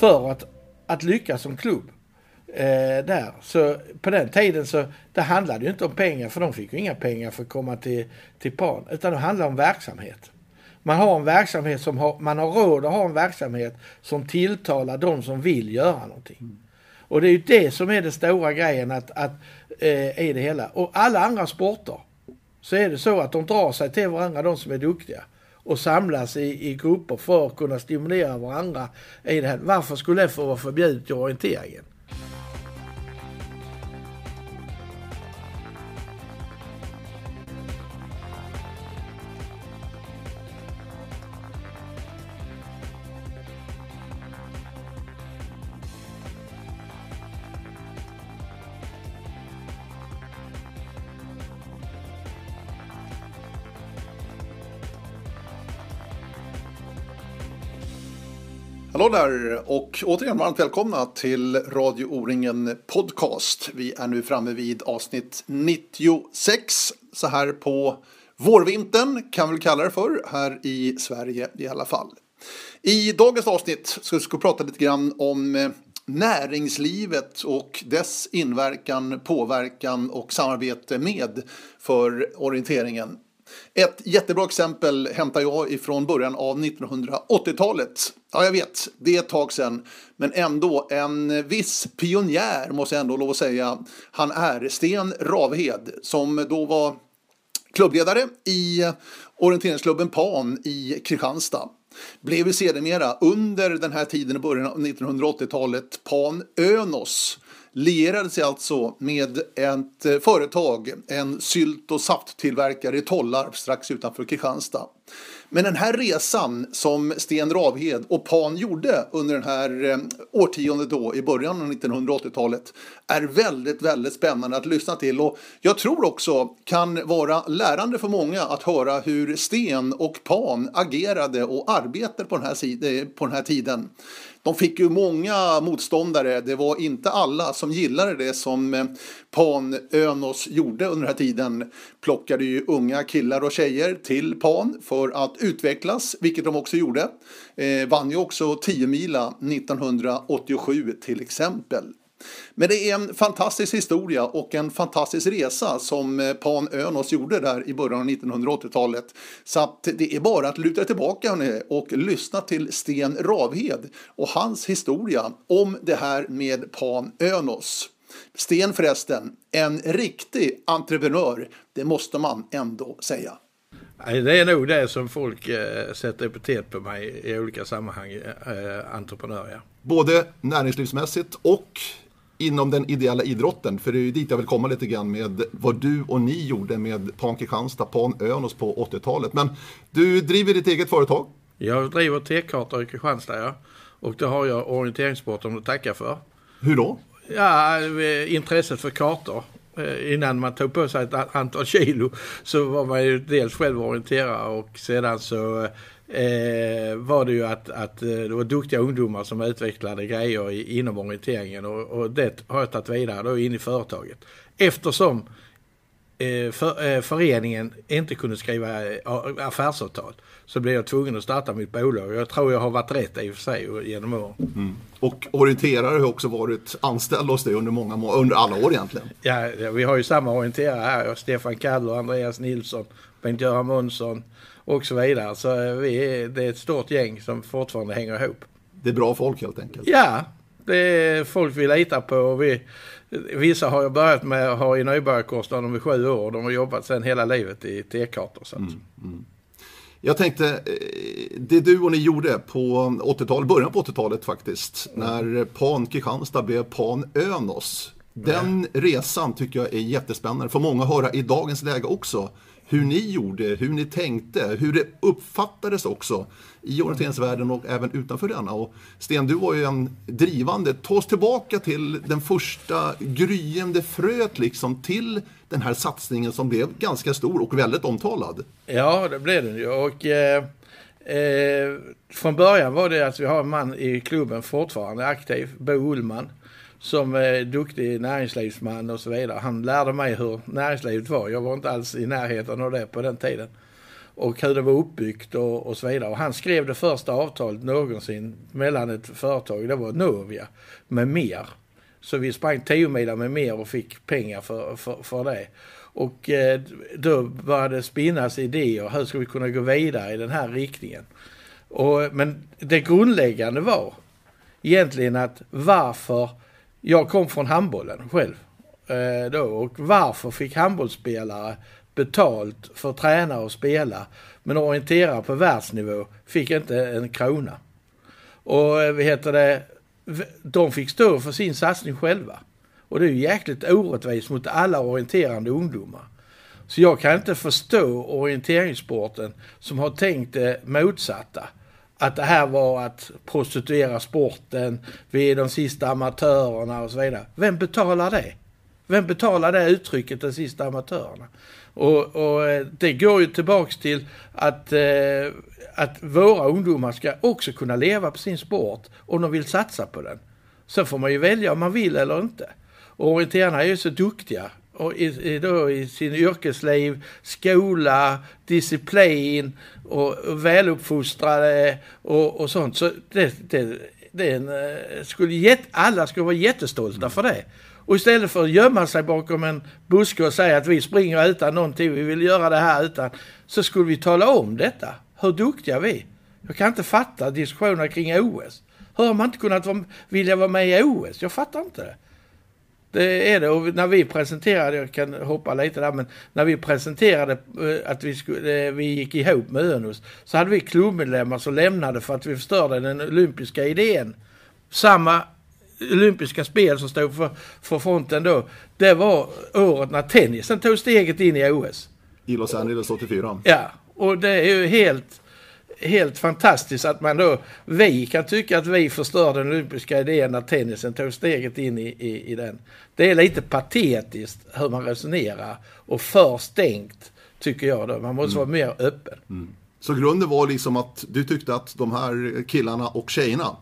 för att, att lyckas som klubb. Eh, där. Så på den tiden så det handlade ju inte om pengar för de fick ju inga pengar för att komma till, till PAN. Utan det handlade om verksamhet. Man har en verksamhet som har, man har råd att ha en verksamhet som tilltalar de som vill göra någonting. Och det är ju det som är den stora grejen att, att eh, i det hela. Och alla andra sporter så är det så att de drar sig till varandra, de som är duktiga. Och samlas i, i grupper för att kunna stimulera varandra i det här. Varför skulle det få vara förbjudet i orienteringen? Hallå där och återigen varmt välkomna till Radio O-ringen Podcast. Vi är nu framme vid avsnitt 96 så här på vårvintern kan vi kalla det för här i Sverige i alla fall. I dagens avsnitt ska vi prata lite grann om eh, näringslivet och dess inverkan, påverkan och samarbete med för orienteringen. Ett jättebra exempel hämtar jag ifrån början av 1980-talet. Ja, jag vet, det är ett tag sedan, men ändå en viss pionjär måste jag ändå lov att säga. Han är Sten Ravhed som då var klubbledare i orienteringsklubben PAN i Kristianstad. Blev sedermera under den här tiden i början av 1980-talet PAN Önos lierade sig alltså med ett eh, företag, en sylt och safttillverkare i Tollarp strax utanför Kristianstad. Men den här resan som Sten Ravhed och Pan gjorde under den här eh, årtiondet då i början av 1980-talet är väldigt, väldigt spännande att lyssna till och jag tror också kan vara lärande för många att höra hur Sten och Pan agerade och arbetade på den här, eh, på den här tiden. De fick ju många motståndare. Det var inte alla som gillade det som eh, Pan Önos gjorde under den här tiden. Plockade ju unga killar och tjejer till Pan för att utvecklas, vilket de också gjorde. Eh, vann ju också 10 mila 1987 till exempel. Men det är en fantastisk historia och en fantastisk resa som eh, Pan Önos gjorde där i början av 1980-talet. Så att det är bara att luta tillbaka och lyssna till Sten Ravhed och hans historia om det här med Pan Önos. Sten förresten, en riktig entreprenör, det måste man ändå säga. Det är nog det som folk eh, sätter epitet på mig i olika sammanhang, eh, entreprenör. Ja. Både näringslivsmässigt och inom den ideella idrotten, för det är ju dit jag vill komma lite grann med vad du och ni gjorde med Pan Kristianstad, Pan Önos på 80-talet. Men du driver ditt eget företag? Jag driver T-kartor i Kristianstad, ja. Och det har jag orienteringssporten att tacka för. Hur då? Ja, intresset för kartor. Eh, innan man tog på sig ett antal kilo så var man ju dels själv orienterare och sedan så eh, var det ju att, att eh, det var duktiga ungdomar som utvecklade grejer i, inom orienteringen och, och det har jag tagit vidare då in i företaget. Eftersom eh, för, eh, föreningen inte kunde skriva eh, affärsavtal så blev jag tvungen att starta mitt bolag. Jag tror jag har varit rätt i och för sig genom åren. Mm. Och orienterare har också varit anställd hos dig under, många, under alla år egentligen. Ja, vi har ju samma orienterare här. Stefan Kaller, Andreas Nilsson, Bengt-Göran Månsson och så vidare. Så vi är, det är ett stort gäng som fortfarande hänger ihop. Det är bra folk helt enkelt. Ja, det är folk vi litar på. Vi, vissa har ju börjat med att ha i nybörjarkursen de är sju år. De har jobbat sedan hela livet i T-kartor. Mm, mm. Jag tänkte, eh, det du och ni gjorde på 80-talet, början på 80-talet faktiskt, mm. när Pan Kristianstad blev Pan Önos. Den resan tycker jag är jättespännande. För många höra i dagens läge också hur ni gjorde, hur ni tänkte, hur det uppfattades också i orienteringsvärlden och även utanför denna. Och Sten, du var ju en drivande. Ta oss tillbaka till den första gryende fröet liksom till den här satsningen som blev ganska stor och väldigt omtalad. Ja, det blev den ju. Och, eh, eh, från början var det att vi har en man i klubben fortfarande aktiv, Bo Ullman som eh, duktig näringslivsman och så vidare. Han lärde mig hur näringslivet var. Jag var inte alls i närheten av det på den tiden. och hur det var uppbyggt och, och så vidare. Och han skrev det första avtalet någonsin mellan ett företag, det var Novia, med mer. Så vi sprang 10 milar med mer och fick pengar för, för, för det. Och eh, då började det spinnas idéer, hur ska vi kunna gå vidare i den här riktningen? Och, men det grundläggande var egentligen att varför, jag kom från handbollen själv eh, då, och varför fick handbollsspelare betalt för att träna och spela men orientera på världsnivå fick inte en krona. Och eh, vad heter det, de fick stå för sin satsning själva. Och det är ju jäkligt orättvist mot alla orienterande ungdomar. Så jag kan inte förstå orienteringssporten som har tänkt det motsatta. Att det här var att prostituera sporten, vi är de sista amatörerna och så vidare. Vem betalar det? Vem betalar det uttrycket, de sista amatörerna? Och, och eh, det går ju tillbaks till att, eh, att våra ungdomar ska också kunna leva på sin sport om de vill satsa på den. Sen får man ju välja om man vill eller inte. Och orienterarna är ju så duktiga och i, i, då, i sin yrkesliv, skola, disciplin och, och väluppfostrade och, och sånt. Så det, det, det en, eh, skulle jätt, alla skulle vara jättestolta för det. Och istället för att gömma sig bakom en buske och säga att vi springer utan någonting, vi vill göra det här utan, så skulle vi tala om detta. Hur duktiga vi är. Jag kan inte fatta diskussionerna kring OS. Hur har man inte kunnat vara, vilja vara med i OS? Jag fattar inte det. Det är det. Och när vi presenterade, jag kan hoppa lite där, men när vi presenterade eh, att vi, skulle, eh, vi gick ihop med Önos så hade vi klubbmedlemmar som lämnade för att vi förstörde den olympiska idén. Samma olympiska spel som stod för, för fronten då, det var året när tennisen tog steget in i OS. I Los Angeles 84. Ja, och det är ju helt helt fantastiskt att man då, vi kan tycka att vi förstör den olympiska idén när tennisen tog steget in i, i, i den. Det är lite patetiskt hur man resonerar och för stängt tycker jag då. Man måste mm. vara mer öppen. Mm. Så grunden var liksom att du tyckte att de här killarna och tjejerna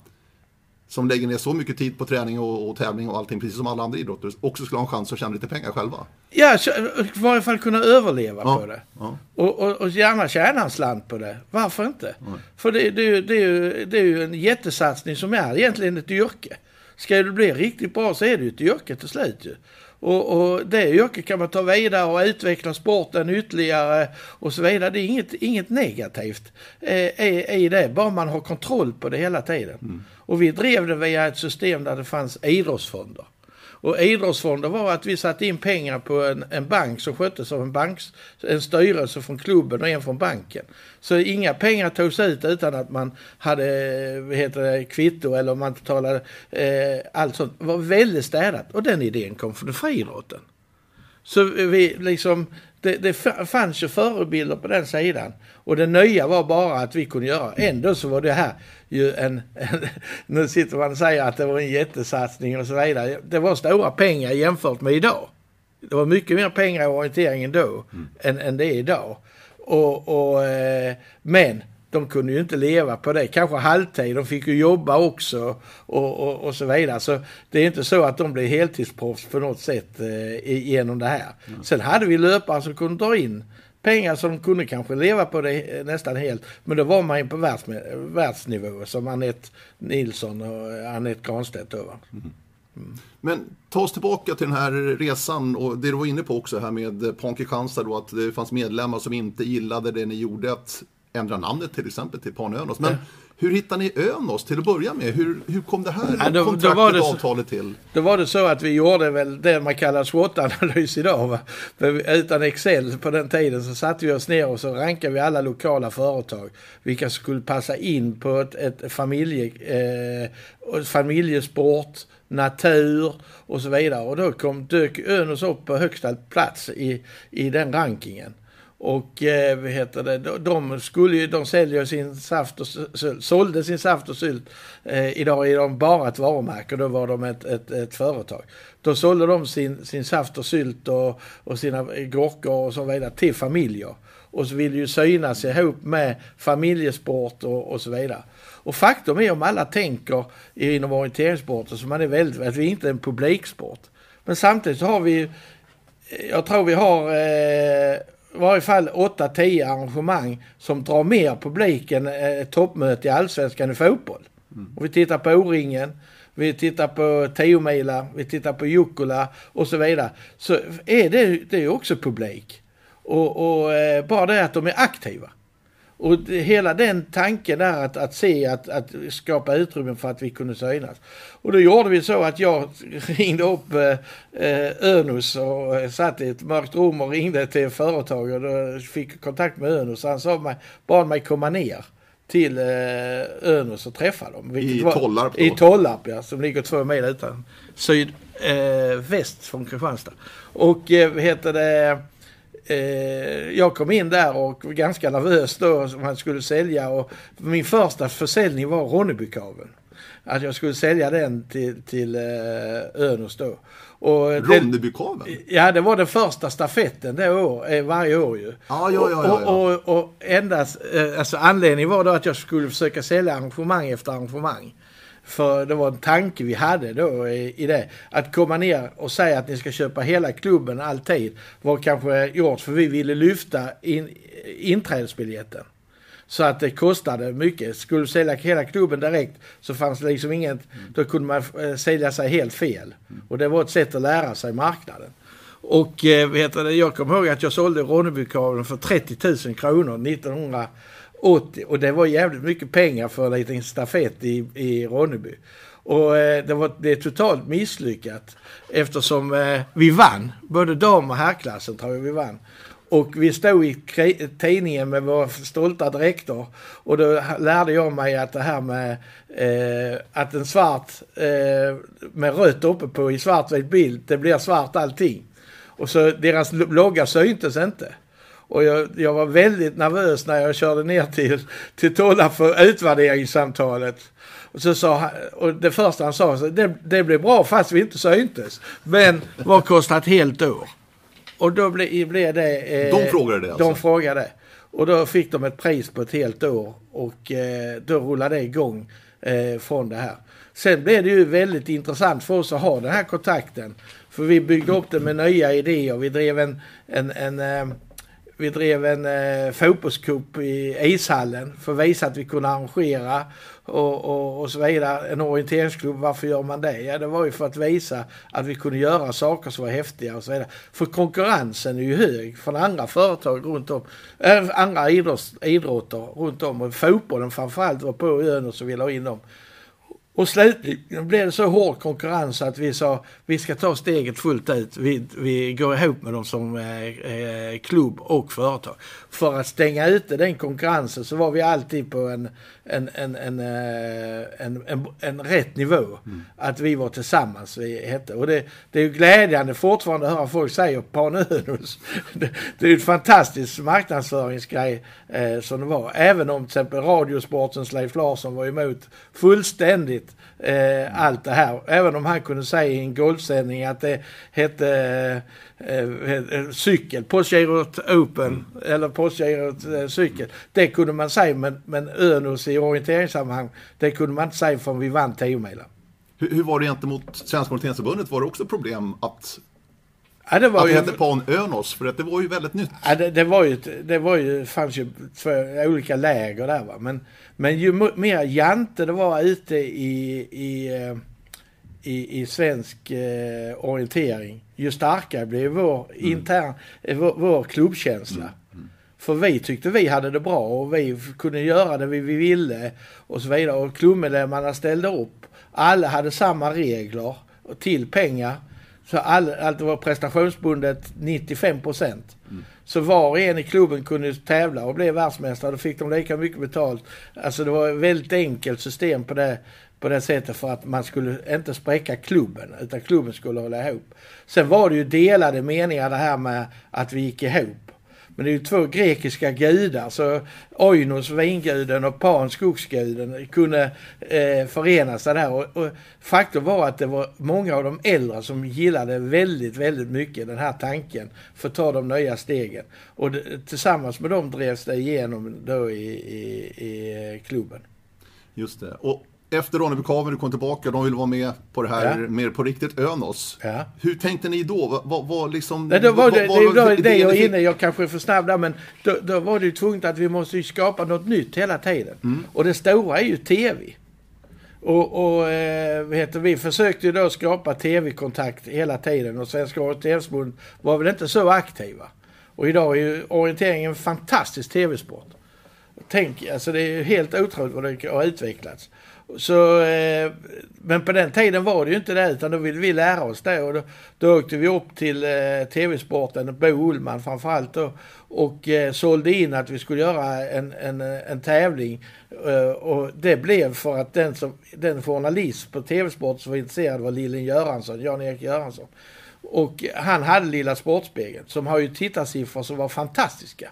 som lägger ner så mycket tid på träning och, och tävling och allting, precis som alla andra idrottare, också skulle ha en chans att tjäna lite pengar själva. Ja, i varje fall kunna överleva ja, på det. Ja. Och, och, och, gärna tjäna en slant på det. Varför inte? Ja. För det, det, det, är ju, det är ju en jättesatsning som är egentligen ett yrke. Ska det bli riktigt bra så är det ju ett yrke till slut ju. Och, och det yrket kan man ta vidare och utveckla sporten ytterligare och så vidare. Det är inget, inget negativt eh, i det, bara man har kontroll på det hela tiden. Mm. Och vi drev det via ett system där det fanns idrottsfonder. Och idrottsfonder var att vi satte in pengar på en, en bank som sköttes av en, banks, en styrelse från klubben och en från banken. Så inga pengar togs ut utan att man hade heter det, kvitto eller man betalade eh, allt sånt. Det var väldigt städat och den idén kom från friidrotten. Så vi liksom, det, det fanns ju förebilder på den sidan. Och det nya var bara att vi kunde göra. Ändå så var det här ju en, en nu sitter man och säger att det var en jättesatsning och så vidare. Det var stora pengar jämfört med idag. Det var mycket mer pengar i orienteringen då mm. än, än det är idag. Och, och eh, men de kunde ju inte leva på det, kanske halvtid, de fick ju jobba också och, och, och så vidare. Så det är inte så att de blev heltidsproffs på något sätt eh, genom det här. Mm. Sen hade vi löpare som kunde dra in pengar som de kunde kanske leva på det nästan helt. Men då var man ju på världs, världsnivå som Anette Nilsson och Anette Granstedt då. Mm. Mm. Men ta oss tillbaka till den här resan och det du var inne på också här med Ponke Kristianstad då att det fanns medlemmar som inte gillade det ni gjorde. Att ändra namnet till exempel till Pan Men hur hittade ni Önos till att börja med? Hur, hur kom det här ja, då, kontraktet då det, avtalet till? Då var det så att vi gjorde väl det man kallar SWOT-analys idag. Va? Utan Excel på den tiden så satte vi oss ner och så rankade vi alla lokala företag. Vilka skulle passa in på ett, ett familje, eh, familjesport, natur och så vidare. Och då kom, dök Önos upp på högsta plats i, i den rankingen. Och eh, vad heter det, de, skulle ju, de säljer sin saft och sylt, sålde sin saft och sylt. Eh, idag är de bara ett varumärke och då var de ett, ett, ett företag. Då sålde de sin, sin saft och sylt och, och sina gurkor och så vidare till familjer. Och så vill ju synas ihop med familjesport och, och så vidare. Och faktum är om alla tänker inom orienteringssporten så man är väldigt, att vi inte är en publiksport. Men samtidigt så har vi, eh, jag tror vi har eh, i varje fall 8-10 arrangemang som drar mer publik än ett toppmöte i Allsvenskan i fotboll. Mm. Och vi tittar på O-ringen, vi tittar på Tiomila, vi tittar på Jukkola och så vidare. Så är det, det är också publik. Och, och eh, bara det att de är aktiva. Och hela den tanken där att, att se, att, att skapa utrymme för att vi kunde synas. Och då gjorde vi så att jag ringde upp eh, eh Önus och eh, satt i ett mörkt rum och ringde till företag och då fick kontakt med Önus. Han sa mig, bad mig komma ner till eh, Önus och träffa dem. I Tollarp då? I Tollarp ja, som ligger två mil utan sydväst eh, från Kristianstad. Och eh, heter det jag kom in där och var ganska nervös då som han skulle sälja och min första försäljning var Ronnebykaveln. Att jag skulle sälja den till, till eh, Önus då. Ronnebykaveln? Ja, det var den första stafetten det år, eh, varje år ju. Ja, ja, ja, ja, ja. Och, och, och endast, eh, alltså anledningen var då att jag skulle försöka sälja arrangemang efter arrangemang. För det var en tanke vi hade då i, i det. Att komma ner och säga att ni ska köpa hela klubben alltid var kanske gjort för vi ville lyfta in, inträdesbiljetten. Så att det kostade mycket. Skulle du sälja hela klubben direkt så fanns det liksom inget, mm. då kunde man äh, sälja sig helt fel. Mm. Och det var ett sätt att lära sig marknaden. Och äh, vet du, jag kommer ihåg att jag sålde Ronnebykabeln för 30 000 kronor 1900 80 och det var jävligt mycket pengar för en liten stafett i, i Ronneby. Och eh, det var det är totalt misslyckat eftersom eh, vi vann. Både dam och herrklassen tror jag vi vann. Och vi stod i tidningen med våra stolta dräkter och då lärde jag mig att det här med eh, att en svart eh, med rött uppe på i svartvit bild, det blir svart allting. Och så deras logga syntes inte. Och jag, jag, var väldigt nervös när jag körde ner till, till Tolla för utvärderingssamtalet. Och, så sa, och det första han sa, det, det blir bra fast vi inte syntes. Men vad kostar ett helt år? Och då blev, blev det... Eh, de frågade det alltså? De frågade. Och då fick de ett pris på ett helt år och eh, då rullade det igång eh, från det här. Sen blev det ju väldigt intressant för oss att ha den här kontakten. För vi byggde upp det med nya idéer. Vi drev en, en, en eh, vi drev en eh, fotbollscup i ishallen för att visa att vi kunde arrangera och, och, och så vidare. En orienteringsklubb, varför gör man det? Ja, det var ju för att visa att vi kunde göra saker som var häftiga och så vidare. För konkurrensen är ju hög från andra företag runt om, äh, andra idrotts, idrotter runt om. Och fotbollen framförallt var på ön och så ville ha in dem. Och slutligen blev det så hård konkurrens att vi sa vi ska ta steget fullt ut. Vi, vi går ihop med dem som eh, eh klubb och företag. För att stänga ute den konkurrensen så var vi alltid på en, en, en, en, eh, en, en, en rätt nivå. Mm. Att vi var tillsammans, vi hette. Och det, det är ju glädjande fortfarande att höra folk säga Panönus. Det, det är ju ett fantastiskt marknadsföringsgrej eh, som det var. Även om till exempel Radiosportens Leif Larsson var emot fullständigt eh, allt det här. Även om han kunde säga i en golfsändning att det hette eh, eh, cykel, Postgirot Open eller Postgirot eh, cykel. Det kunde man säga men, men Önus i orienteringssammanhang det kunde man inte säga förrän vi vann 10 milen. Hur, hur var det gentemot Svenska Orienteringsförbundet? Var det också problem att Ja, det var att ju... hette Pan Önos, för att det var ju väldigt nytt. Ja, det, det, var ju, det var ju, fanns ju två olika läger där va. Men, men ju mer jante det var ute i, i, eh, i, i svensk eh, orientering, ju starkare blev vår mm. intern, eh, vår, vår klubbkänsla. Mm. Mm. För vi tyckte vi hade det bra och vi kunde göra det vi, vi ville och så vidare. Och klubbmedlemmarna ställde upp. Alla hade samma regler till pengar. Så all, allt var prestationsbundet 95 procent. Mm. Så var och en i klubben kunde tävla och bli världsmästare. Då fick de lika mycket betalt. Alltså det var ett väldigt enkelt system på det, på det sättet för att man skulle inte spräcka klubben. Utan klubben skulle hålla ihop. Sen var det ju delade meningar det här med att vi gick ihop. Men det är ju två grekiska gudar, så Oinos, vinguden och Pan, skogsguden, kunde eh, förena sig där. Och, och faktum var att det var många av de äldre som gillade väldigt, väldigt mycket den här tanken för att ta de nya stegen. Och det, tillsammans med dem drevs det igenom då i, i, i klubben. Just det. Och efter Ronneby-Kaven, du kom tillbaka, de ville vara med på det här Ja. mer på riktigt, Önos. Ja. Hur tänkte ni då? Vad, vad liksom... Nej, då var det, vad- det, vad- det, det idén jag är inne, jag kanske är för snabb där, men då, då var det ju tvunget att vi måste ju skapa något nytt hela tiden. Mm. Och det stora är ju TV. Och, och eh, heter, vi försökte ju då skapa TV-kontakt hela tiden och Svenska Orienteringsförbundet var väl inte så aktiva. Och idag är ju orientering en fantastisk TV-sport. Tänk, alltså det är ju helt otroligt vad det har utvecklats. Så, eh, men på den tiden var det ju inte det utan då ville vi lära oss det och då, då åkte vi upp till eh, TV-sporten, Bo Ullman framförallt då, och eh, sålde in att vi skulle göra en, en, en tävling. Eh, och det blev för att den, som, den journalist på TV-sport som var intresserad var Lillen Göransson, Jan-Erik Göransson. Och han hade Lilla Sportspegeln som har ju tittarsiffror som var fantastiska.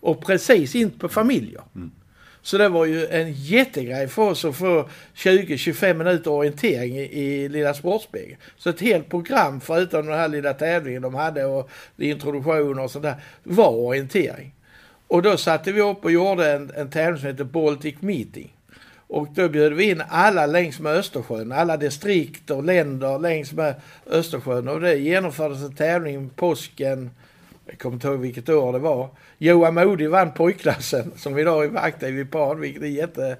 Och precis in på familjer. Mm. Så det var ju en jättegrej för oss att få 20-25 minuter orientering i, i Lilla Sportspegeln. Så ett helt program förutom den här lilla tävlingen de hade och introduktioner och sånt där var orientering. Och då satte vi upp och gjorde en, en tävling som heter Baltic Meeting. Och då bjöd vi in alla längs med Östersjön, alla distrikt och länder längs med Östersjön. Och det genomfördes en tävling påsken, jag kommer inte ihåg vilket år det var. Johan Modig vann pojkklassen som idag är aktiv i PAN, vilket är jätte,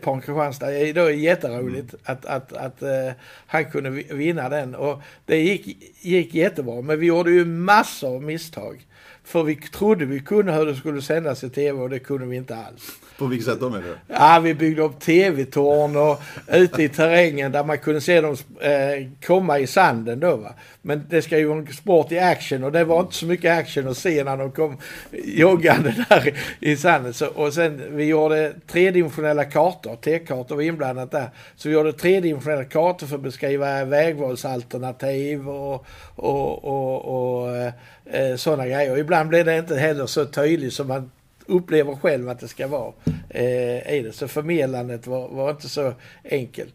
PAN Kristianstad. Idag är jätteroligt att, att, att eh, han kunde vi- vinna den. Och det gick, gick jättebra, men vi gjorde ju massor av misstag. För vi trodde vi kunde hur det skulle sändas i tv och det kunde vi inte alls. På vilket sätt då menar du? Ja, vi byggde upp tv-torn och ute i terrängen där man kunde se dem eh, komma i sanden då va. Men det ska ju vara en sport i action och det var inte så mycket action att se när de kom joggande där i sanden. Så, och sen vi gjorde tredimensionella kartor, T-kartor var inblandat där. Så vi gjorde tredimensionella kartor för att beskriva vägvalsalternativ och, och, och, och eh, sådana grejer. Och ibland blir det inte heller så tydligt som man upplever själv att det ska vara eh, i det. Så förmedlandet var, var inte så enkelt.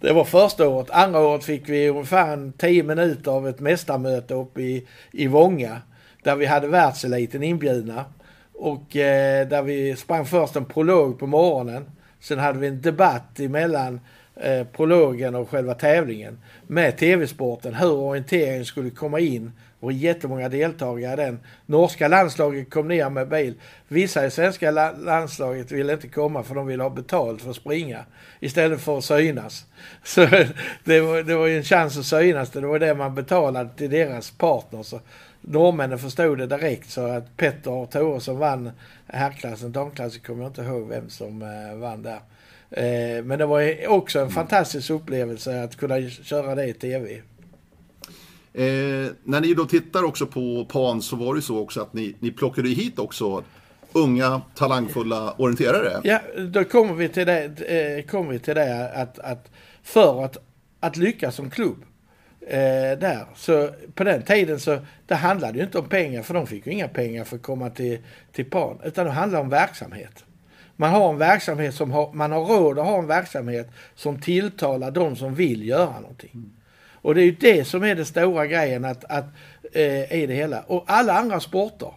Det var första året. Andra året fick vi ungefär 10 minuter av ett mästarmöte uppe i, i Vånga. Där vi hade världseliten inbjudna. Och eh, där vi sprang först en prolog på morgonen. Sen hade vi en debatt emellan eh, prologen och själva tävlingen. Med TV-sporten. Hur orienteringen skulle komma in. Och jättemånga deltagare i den. Norska landslaget kom ner med bil. Vissa i svenska la- landslaget ville inte komma för de ville ha betalt för att springa. Istället för att synas. Så det var, det var ju en chans att synas. Det var det man betalade till deras partners. Så norrmännen förstod det direkt så att Petter och Tore som vann herrklassen, damklassen kommer jag inte ihåg vem som eh, vann där. Eh, men det var också en fantastisk upplevelse att kunna köra det i tv. Eh, när ni då tittar också på PAN så var det ju så också att ni, ni plockade hit också unga talangfulla orienterare. Ja, då kommer vi till det, eh, kommer vi till det att, att för att, att lyckas som klubb eh, där, så på den tiden så det handlade ju inte om pengar, för de fick ju inga pengar för att komma till, till PAN, utan det handlade om verksamhet. Man har en verksamhet som har, man har råd att ha en verksamhet som tilltalar de som vill göra någonting. Och det är ju det som är den stora grejen att, att, eh, i det hela. Och alla andra sporter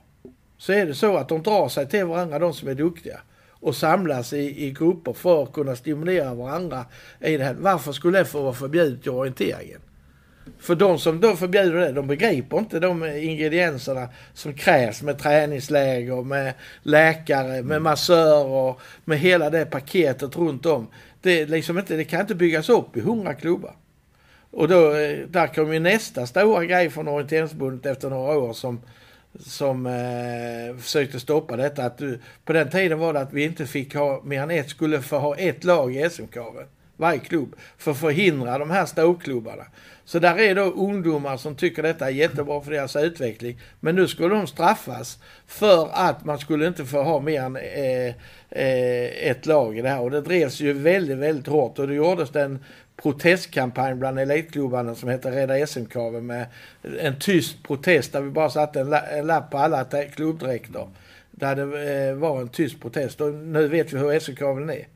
så är det så att de drar sig till varandra, de som är duktiga. Och samlas i, i grupper för att kunna stimulera varandra i det här. Varför skulle det få vara förbjudet i orienteringen? För de som då förbjuder det, de begriper inte de ingredienserna som krävs med träningsläger, med läkare, med massörer, med hela det paketet runt om. Det, liksom inte, det kan inte byggas upp i hundra klubbar. Och då, eh, där kom ju nästa stora grej från Orienteringsförbundet efter några år som, som eh, försökte stoppa detta. Att du, på den tiden var det att vi inte fick ha mer än ett, skulle få ha ett lag i SM-kaven. Varje klubb. För att förhindra de här storklubbarna. Så där är då ungdomar som tycker detta är jättebra för deras utveckling. Men nu skulle de straffas för att man skulle inte få ha mer än eh, eh, ett lag i det här. Och det drevs ju väldigt, väldigt hårt. Och det gjordes det en protestkampanj bland elitklubbarna som heter Rädda SM-kaven med en tyst protest där vi bara satte en, la- en lapp på alla te- klubbdräkter. Där det eh, var en tyst protest. Och nu vet vi hur SM-kaven är. Är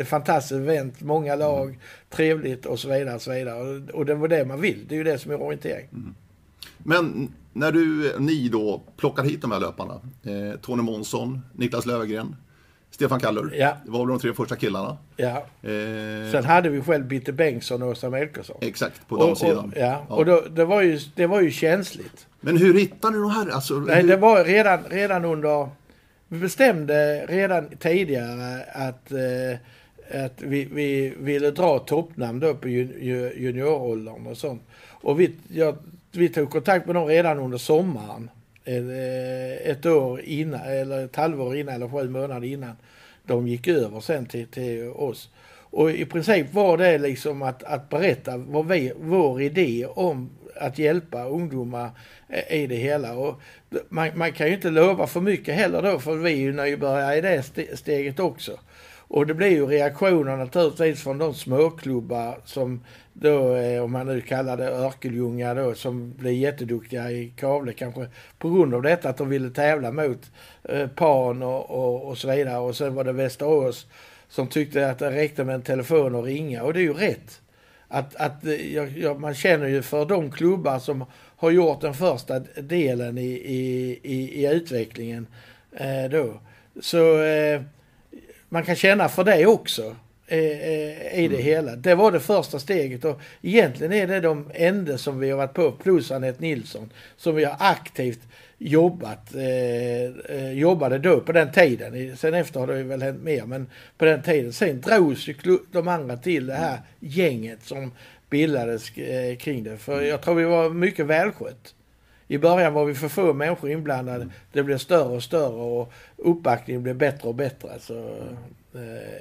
ett fantastiskt event, många lag, trevligt och så vidare. Och, så vidare. Och, det var det man vill. Det är ju det som är orientering. Men när du, ni då plockar hit de här löparna, eh, Tony Månsson, Niklas Löfgren, Stefan Kallur. Ja. Det var väl de tre första killarna. Ja. Eh, Sen hade vi själv Bitte Bengtsson och Åsa Melkersson. exakt, på Och- damsidan. och- Ja, och då, det, var ju, det var ju känsligt. Men hur hittade ni de här? Alltså, Nej, hur, det var redan, redan under... Vi bestämde redan tidigare att, eh, att vi, vi ville dra toppnamn då på jun, ju- junioråldern och sånt. Och vi, ja, vi tog kontakt med dem redan under sommaren. Eh, ett år innan, eller ett halvår innan, eller sju månader innan de gick över sen till, till oss. Och i princip var det liksom att, att berätta vad vi, vår idé om att hjälpa ungdomar eh, i det hela. Och man, man kan ju inte lova för mycket heller då för vi är ju nybörjare i det steget också. Och det blir ju reaktioner naturligtvis från de småklubbar som då, eh, om man nu kallar det Örkelljunga då, som blev jätteduktiga i Kavle kanske på grund av detta att de ville tävla mot eh, Pan och, och, och så vidare. Och sen var det Västerås som tyckte att det räckte med en telefon och ringa och det är ju rätt. Att, att eh, ja, ja, man känner ju för de klubbar som har gjort den första delen i, i, i, i utvecklingen eh, då. Så eh, man kan känna för det också i det hela. Det var det första steget och egentligen är det de enda som vi har varit på, plus Anette Nilsson, som vi har aktivt jobbat, eh, eh, jobbade då på den tiden. Sen efter har det väl hänt mer, men på den tiden. Sen drogs ju de andra till det här gänget som bildades eh, kring det. För jag tror vi var mycket välskött. I början var vi för få människor inblandade. Det blev större och större och uppbackningen blev bättre och bättre. Så, eh,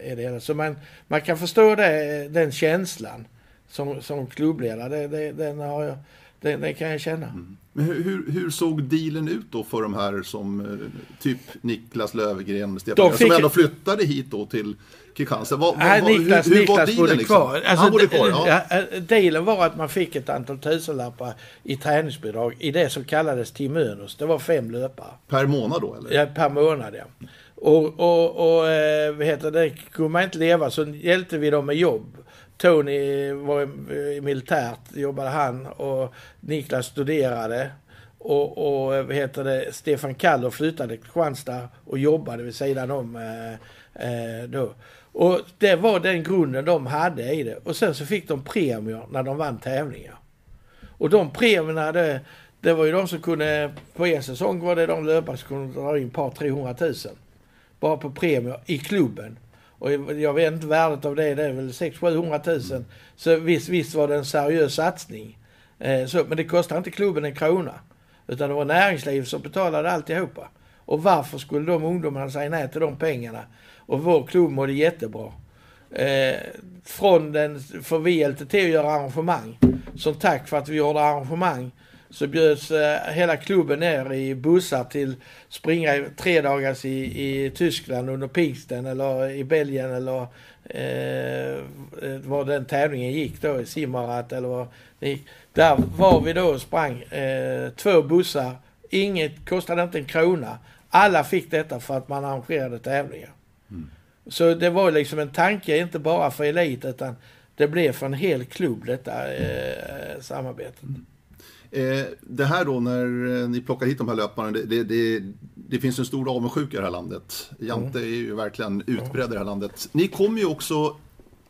är det så man, man kan förstå det, den känslan som, som klubbledare. Det, det, den, har jag, den, den kan jag känna. Men hur, hur, såg dealen ut då för de här som eh, typ Niklas Löfgren, Stefan, De som fick- ändå flyttade hit då till Kristianstad? Vad, vad, Niklas, hur, hur var Niklas dealen bodde liksom? kvar. Alltså, Han bodde kvar, ja. ja, eh, dealen var att man fick ett antal tusenlappar i träningsbidrag i det som kallades Timönus. Det var fem löpare. Per månad då eller? Ja, per månad ja. Och, och, och eh, vad heter det, kunde man inte leva så hjälpte vi dem med jobb. Tony var i- militärt, jobbade han och Niklas studerade. Och, och vad heter det, Stefan Kaller flyttade till Kristianstad och jobbade vid sidan om eh, eh, då. Och det var den grunden de hade i det. Och sen så fick de premier när de vann tävlingar. Och de premierna, det, det var ju de som kunde, på en säsong var det de löpare som kunde dra in ett par 300 000. Bara på premier i klubben. Och jag vet inte värdet av det, det är väl 600-700 000. Så visst, visst var det en seriös satsning. Eh, så, men det kostade inte klubben en krona. Utan det var näringslivet som betalade alltihopa. Och varför skulle de ungdomarna säga nej till de pengarna? Och vår klubb mådde jättebra. Eh, från den, för vi hjälpte till att göra arrangemang. Som tack för att vi gjorde arrangemang så bjöds eh, hela klubben ner i bussar till springa i tre dagars i, i Tyskland under pingsten eller i Belgien eller eh, var den tävlingen gick då, i Simmarat eller vad det gick. Där var vi då och sprang eh, två bussar. Inget kostade inte en krona. Alla fick detta för att man arrangerade tävlingar. Så det var liksom en tanke, inte bara för elit, utan det blev för en hel klubb detta eh, samarbetet. Eh, det här då när eh, ni plockar hit de här löparna, det, det, det, finns en stor avundsjuka i det här landet. Jante är ju verkligen utbredd i det här landet. Ni kom ju också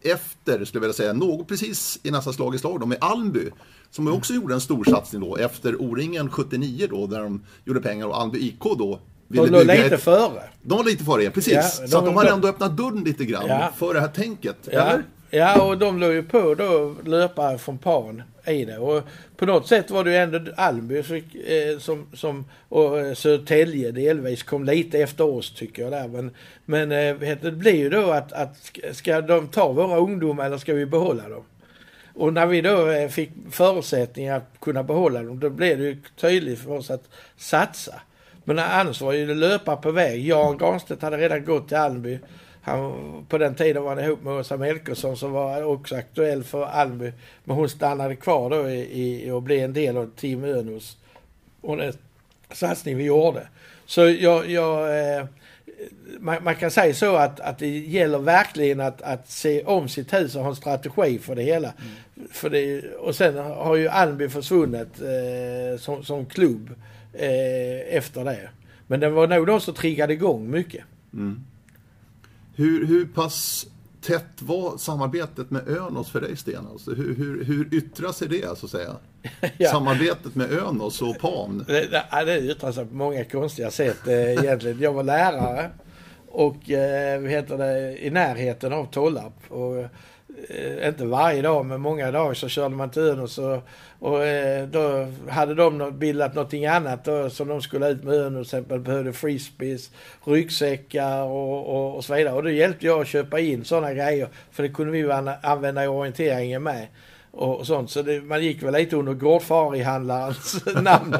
efter, skulle jag vilja säga, något precis i nästa slag i slag då, med Almby. Som också gjorde en stor satsning då efter O-ringen 79 då, där de gjorde pengar och Almby IK då De låg lite ett, före. De var lite före er, precis. Ja, så de- att de har de- ändå öppnat dörren lite grann Ja. för det här tänket. Ja, Eller? ja, och de låg ju på då löpare från Pan i det. Och på något sätt var det ju ändå Almby som, eh, som, och eh, Södertälje delvis kom lite efter oss tycker jag där. Men, men eh, det blir ju då att, att ska- de ta våra ungdomar eller ska vi behålla dem? Och när vi då fick förutsättningar att kunna behålla dem, då blev det ju tydligt för oss att satsa. Men annars var ju det löpa på väg. Jan Granstedt hade redan gått till Almby. Han, på den tiden var han ihop med Åsa Melkersson som var också aktuell för Almby. Men hon stannade kvar då i, i och blev en del av Team Önus. Och den satsning vi gjorde. Så jag, jag eh, man, man kan säga så att, att det gäller verkligen att, att se om sitt hus och ha en strategi för det hela. För det, och sen har ju Almby försvunnit eh, som, som klubb eh, efter det. Men det var nog de som triggade igång mycket. Hur, hur pass tätt var samarbetet med Önos för dig Sten? Alltså, hur, hur, hur yttrar sig det så att säga? ja. Samarbetet med Önos och PAN? Det, det, det yttrar sig på många konstiga sätt eh, egentligen. Jag var lärare och eh, heter det, i närheten av Tollarp. Och, Eh, inte varje dag, men många dagar så körde man till Önos och, och eh, då hade de bildat någonting annat då, som de skulle ut med Önos. Till exempel behövde frisbees, ryggsäckar och, och, och så vidare. Och då hjälpte jag att köpa in sådana grejer, för det kunde vi använda i orienteringen med och sånt. Så det, man gick väl lite under gårdfarihandlarens namn.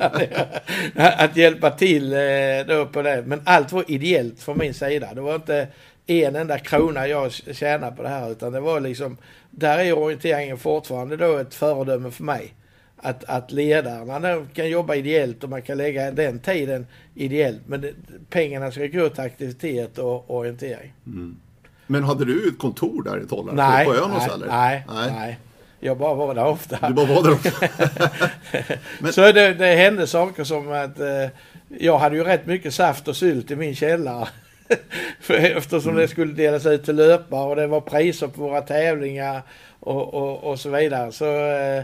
att hjälpa till eh, då på det. Men allt var ideellt från min sida. Det var inte en enda krona jag tjänade på det här utan det var liksom, där är orienteringen fortfarande då ett föredöme för mig. Att, att ledarna kan jobba ideellt och man kan lägga den tiden ideellt men det, pengarna ska gå till aktivitet och orientering. Mm. Men hade du ett kontor där i Tollarp? Nej, på nej, nej, nej, nej. Jag bara var där ofta. Du bara var där ofta. Men... Så det, det hände saker som att eh, jag hade ju rätt mycket saft och sylt i min källare. Eftersom mm. det skulle delas ut till löpare och det var priser på våra tävlingar och, och, och så vidare. Så eh,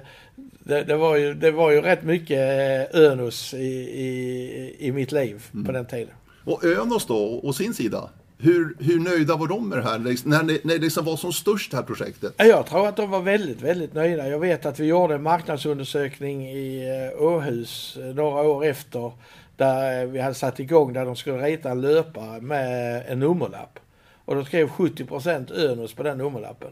det, det, var ju, det var ju rätt mycket eh, Önos i, i, i mitt liv mm. på den tiden. Och Önos då, å sin sida? Hur, hur nöjda var de med det här, när det, när det liksom var som störst det här projektet? Jag tror att de var väldigt, väldigt nöjda. Jag vet att vi gjorde en marknadsundersökning i eh, Åhus några år efter, där eh, vi hade satt igång, där de skulle rita en löpare med en nummerlapp. Och då skrev 70 procent Önos på den nummerlappen.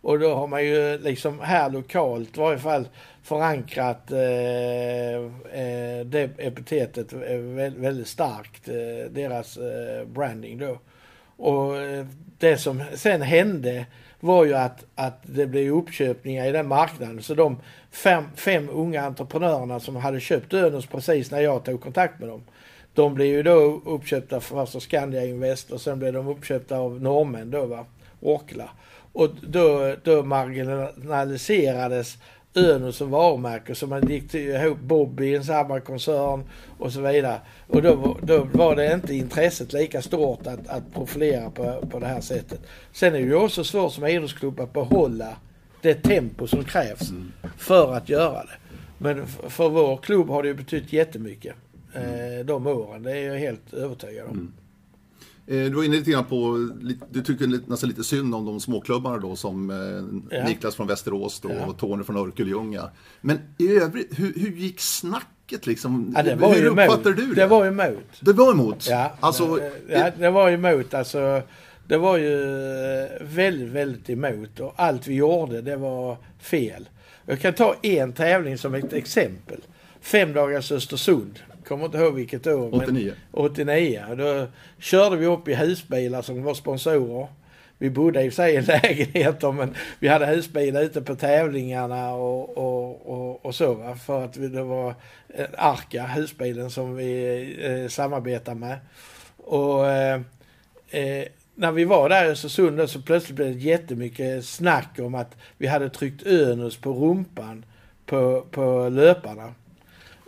Och då har man ju liksom här lokalt i varje fall förankrat eh, eh, det epitetet eh, väldigt starkt, eh, deras eh, branding då. Och eh, det som sen hände var ju att, att det blev uppköpningar i den marknaden. Så de fem, fem unga entreprenörerna som hade köpt Önos precis när jag tog kontakt med dem. De blev ju då uppköpta först av alltså Skandia Invest och sen blev de uppköpta av norrmän då va, Orkla. Och då, då marginaliserades Önos som varumärke så man gick ihop Bobby i en samma koncern och så vidare. Och då, då var det inte intresset lika stort att, att profilera på, på det här sättet. Sen är det ju också svårt som idrottsklubb att behålla det tempo som krävs mm. för att göra det. Men för vår klubb har det ju betytt jättemycket eh, de åren. Det är jag helt övertygad om. Mm. Eh, du var inne lite grann på, du tycker nästan lite synd om de småklubbarna då som eh, ja. Niklas från Västerås då, ja. och Tony från Örkelljunga. Men i övrigt, hur, hur gick snacket liksom? Ja, det var hur uppfattar du det? Det var emot. Det var emot? Ja, alltså, ja, det var emot. Alltså, det var ju väldigt, väldigt emot och allt vi gjorde det var fel. Jag kan ta en tävling som ett exempel. Fem dagars Östersund kommer inte ihåg vilket år. 89. 89. Då körde vi upp i husbilar som var sponsorer. Vi bodde i sig i lägenheter men vi hade husbil ute på tävlingarna och, och, och, och så va. För att det var Arka, husbilen som vi eh, samarbetade med. Och eh, eh, när vi var där i Östersund så plötsligt blev det jättemycket snack om att vi hade tryckt Önus på rumpan på, på löparna.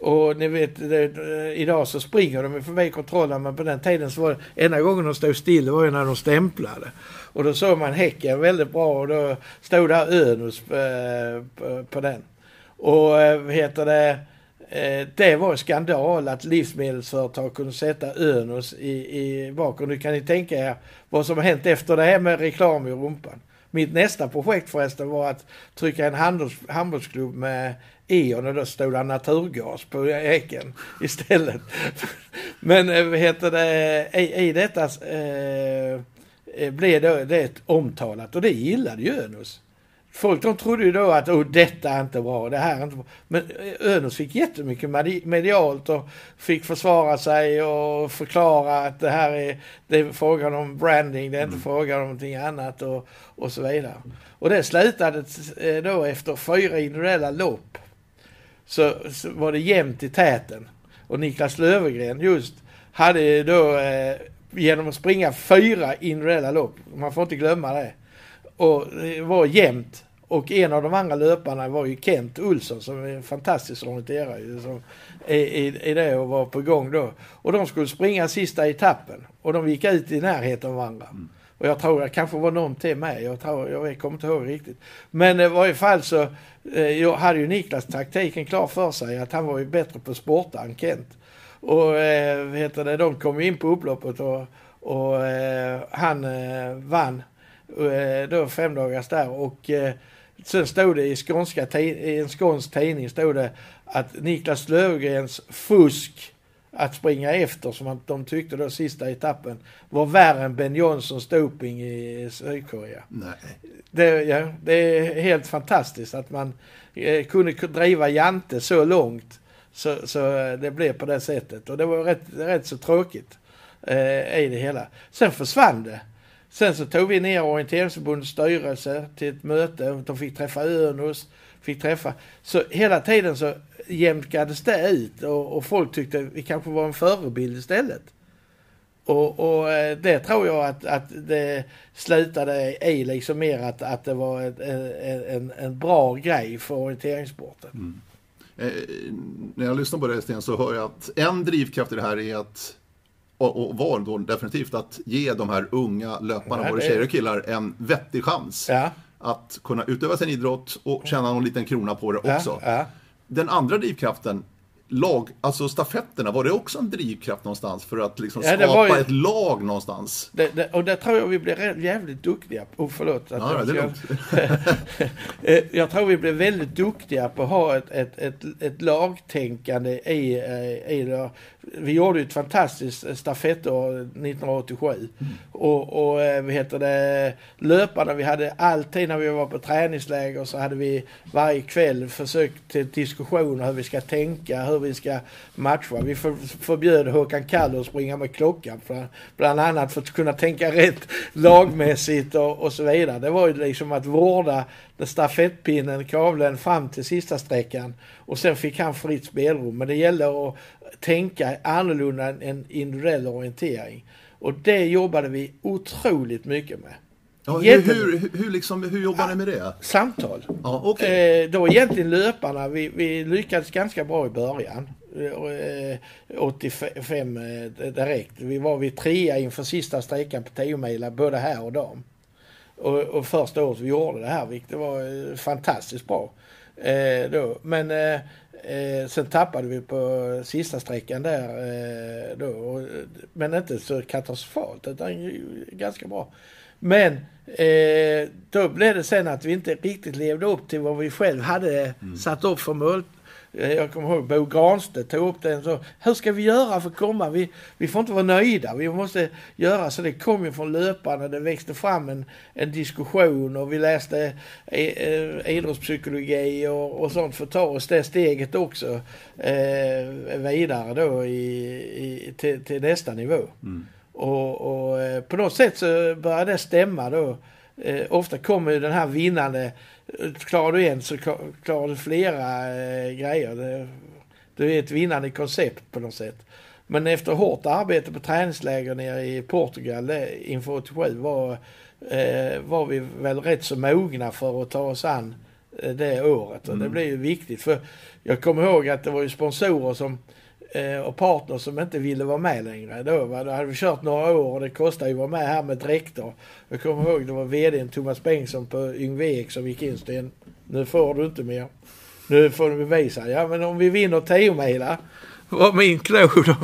Och ni vet, det, idag så springer de förbi kontrollen men på den tiden så var det enda gången de stod still det var ju när de stämplade. Och då såg man häcken väldigt bra och då stod där Önus eh, på, på, den. Och eh, vad heter det, eh, det var skandal att livsmedelsföretag kunde sätta Önus i, i bak. Och nu kan ni tänka er vad som har hänt efter det här med reklam i rumpan. Mitt nästa projekt förresten var att trycka en handels, handbollsklubb med Eon och då stod det naturgas på eken istället. Men eh, vad heter det, i, i detta eh, eh, blev det, det omtalat och det gillade ju Önos. Folk de trodde ju då att oh, detta är inte bra, det här är inte bra. Men eh, Önos fick jättemycket medialt och fick försvara sig och förklara att det här är, det är frågan om branding, det är inte mm. frågan om någonting annat och, och så vidare. Och det slutade då efter fyra individuella lopp så, så var det jämnt i täten. Och Niklas Löfgren just hade då eh, genom att springa fyra individuella lopp, man får inte glömma det, och det var jämnt. Och en av de andra löparna var ju Kent Olsson som är en fantastisk orienterare som är i, i det och var på gång då. Och de skulle springa sista etappen och de gick ut i närheten av varandra. Mm. Och jag tror det kanske var någon till med. Jag, tror, jag kommer inte ihåg riktigt. Men i varje fall så eh, jag hade ju Niklas taktiken klar för sig. Att han var ju bättre på sporta än Kent. Och eh, heter det, de kom in på upploppet och, och eh, han eh, vann eh, då fem dagars där. Och eh, sen stod det i, skånska, i en skånsk tidning stod det att Niklas Löfgrens fusk att springa efter som de tyckte då sista etappen var värre än Ben Johnsons doping i Sydkorea. Nej. Det, ja, det är helt fantastiskt att man eh, kunde driva Jante så långt så, så det blev på det sättet. Och det var rätt, rätt så tråkigt eh, i det hela. Sen försvann det. Sen så tog vi ner orienteringsförbundets styrelse till ett möte. De fick träffa Örnus, fick träffa. Så hela tiden så jämkades det ut och, och folk tyckte vi kanske var en förebild istället. Och, och eh, det tror jag att, att det slutade i liksom mer att, att det var ett, en, en bra grej för orienteringssporten. Mm. Eh, när jag lyssnar på det Sten så hör jag att en drivkraft i det här är att och, och var då definitivt att ge de här unga löparna, ja, både tjejer och killar, en vettig chans. Ja. Att kunna utöva sin idrott och tjäna någon liten krona på det också. Ja, Den andra drivkraften lag, alltså stafetterna, var det också en drivkraft någonstans för att liksom ja, skapa ju... ett lag någonstans? Det, det, och det tror jag vi blev jävligt duktiga på. Oh, förlåt. Att ja, jag, ska... Eh, jag tror vi blev väldigt duktiga på att ha ett, ett, ett, ett lagtänkande i, eh, i det vi gjorde ett fantastiskt stafettår 1987. Mm. Och, och eh, vad heter det, löparna, vi hade alltid när vi var på träningsläger så hade vi varje kväll försökt till diskussioner hur vi ska tänka, hur vi ska matcha. Vi för, förbjöd Håkan Kaller att springa med klockan för, bland annat för att kunna tänka rätt lagmässigt och, och så vidare. Det var ju liksom att vårda stafettpinnen, kavlen fram till sista sträckan och sen fick han fritt spelrum. Men det gällde att tänka annorlunda än individuell orientering. Och det jobbade vi otroligt mycket med. Ja, hur, hur, hur, liksom, hur jobbar ni med det? Samtal. Ja, okay. eh, då egentligen löparna, vi, vi lyckades ganska bra i början. Eh, 85 eh, direkt. Vi var vid trea inför sista sträckan på 10 mila både här och dam. Och, och första året vi gjorde det här, vilket var eh, fantastiskt bra. Eh, då. Men eh, Eh, sen tappade vi på sista sträckan där eh, då. Och, men inte så katastrofalt utan ganska bra. Men eh, då blev det sen att vi inte riktigt levde upp till vad vi själv hade mm. satt upp för mål, jag kommer ihåg Bo Granstedt tog upp den så. Hur ska vi göra för att komma? Vi, vi får inte vara nöjda. Vi måste göra så. Det kom ju från löparna. Det växte fram en, en diskussion och vi läste eh, idrottspsykologi och, och sånt för att ta oss det steget också eh, vidare då i, i, till, till nästa nivå. Mm. Och, och eh, på något sätt så började det stämma då. Eh, ofta kommer ju den här vinnande klarar du en så klarar du flera eh, grejer. Det, det är ett vinnande koncept på något sätt. Men efter hårt arbete på träningsläger nere i Portugal inför 87 var, eh, var vi väl rätt så mogna för att ta oss an eh, det året. Och det mm. blev ju viktigt. För jag kommer ihåg att det var ju sponsorer som Eh, Eh, och partners som inte ville vara med längre. Då, va? då hade vi kört några år och det kostade ju att vara med här med dräkter. Jag kommer ihåg det var vdn Thomas Bengtsson på Yngve Ek som gick in Sten. Nu får du inte mer. Nu får du bevisa. Ja men om vi vinner 10 milar var min klo då,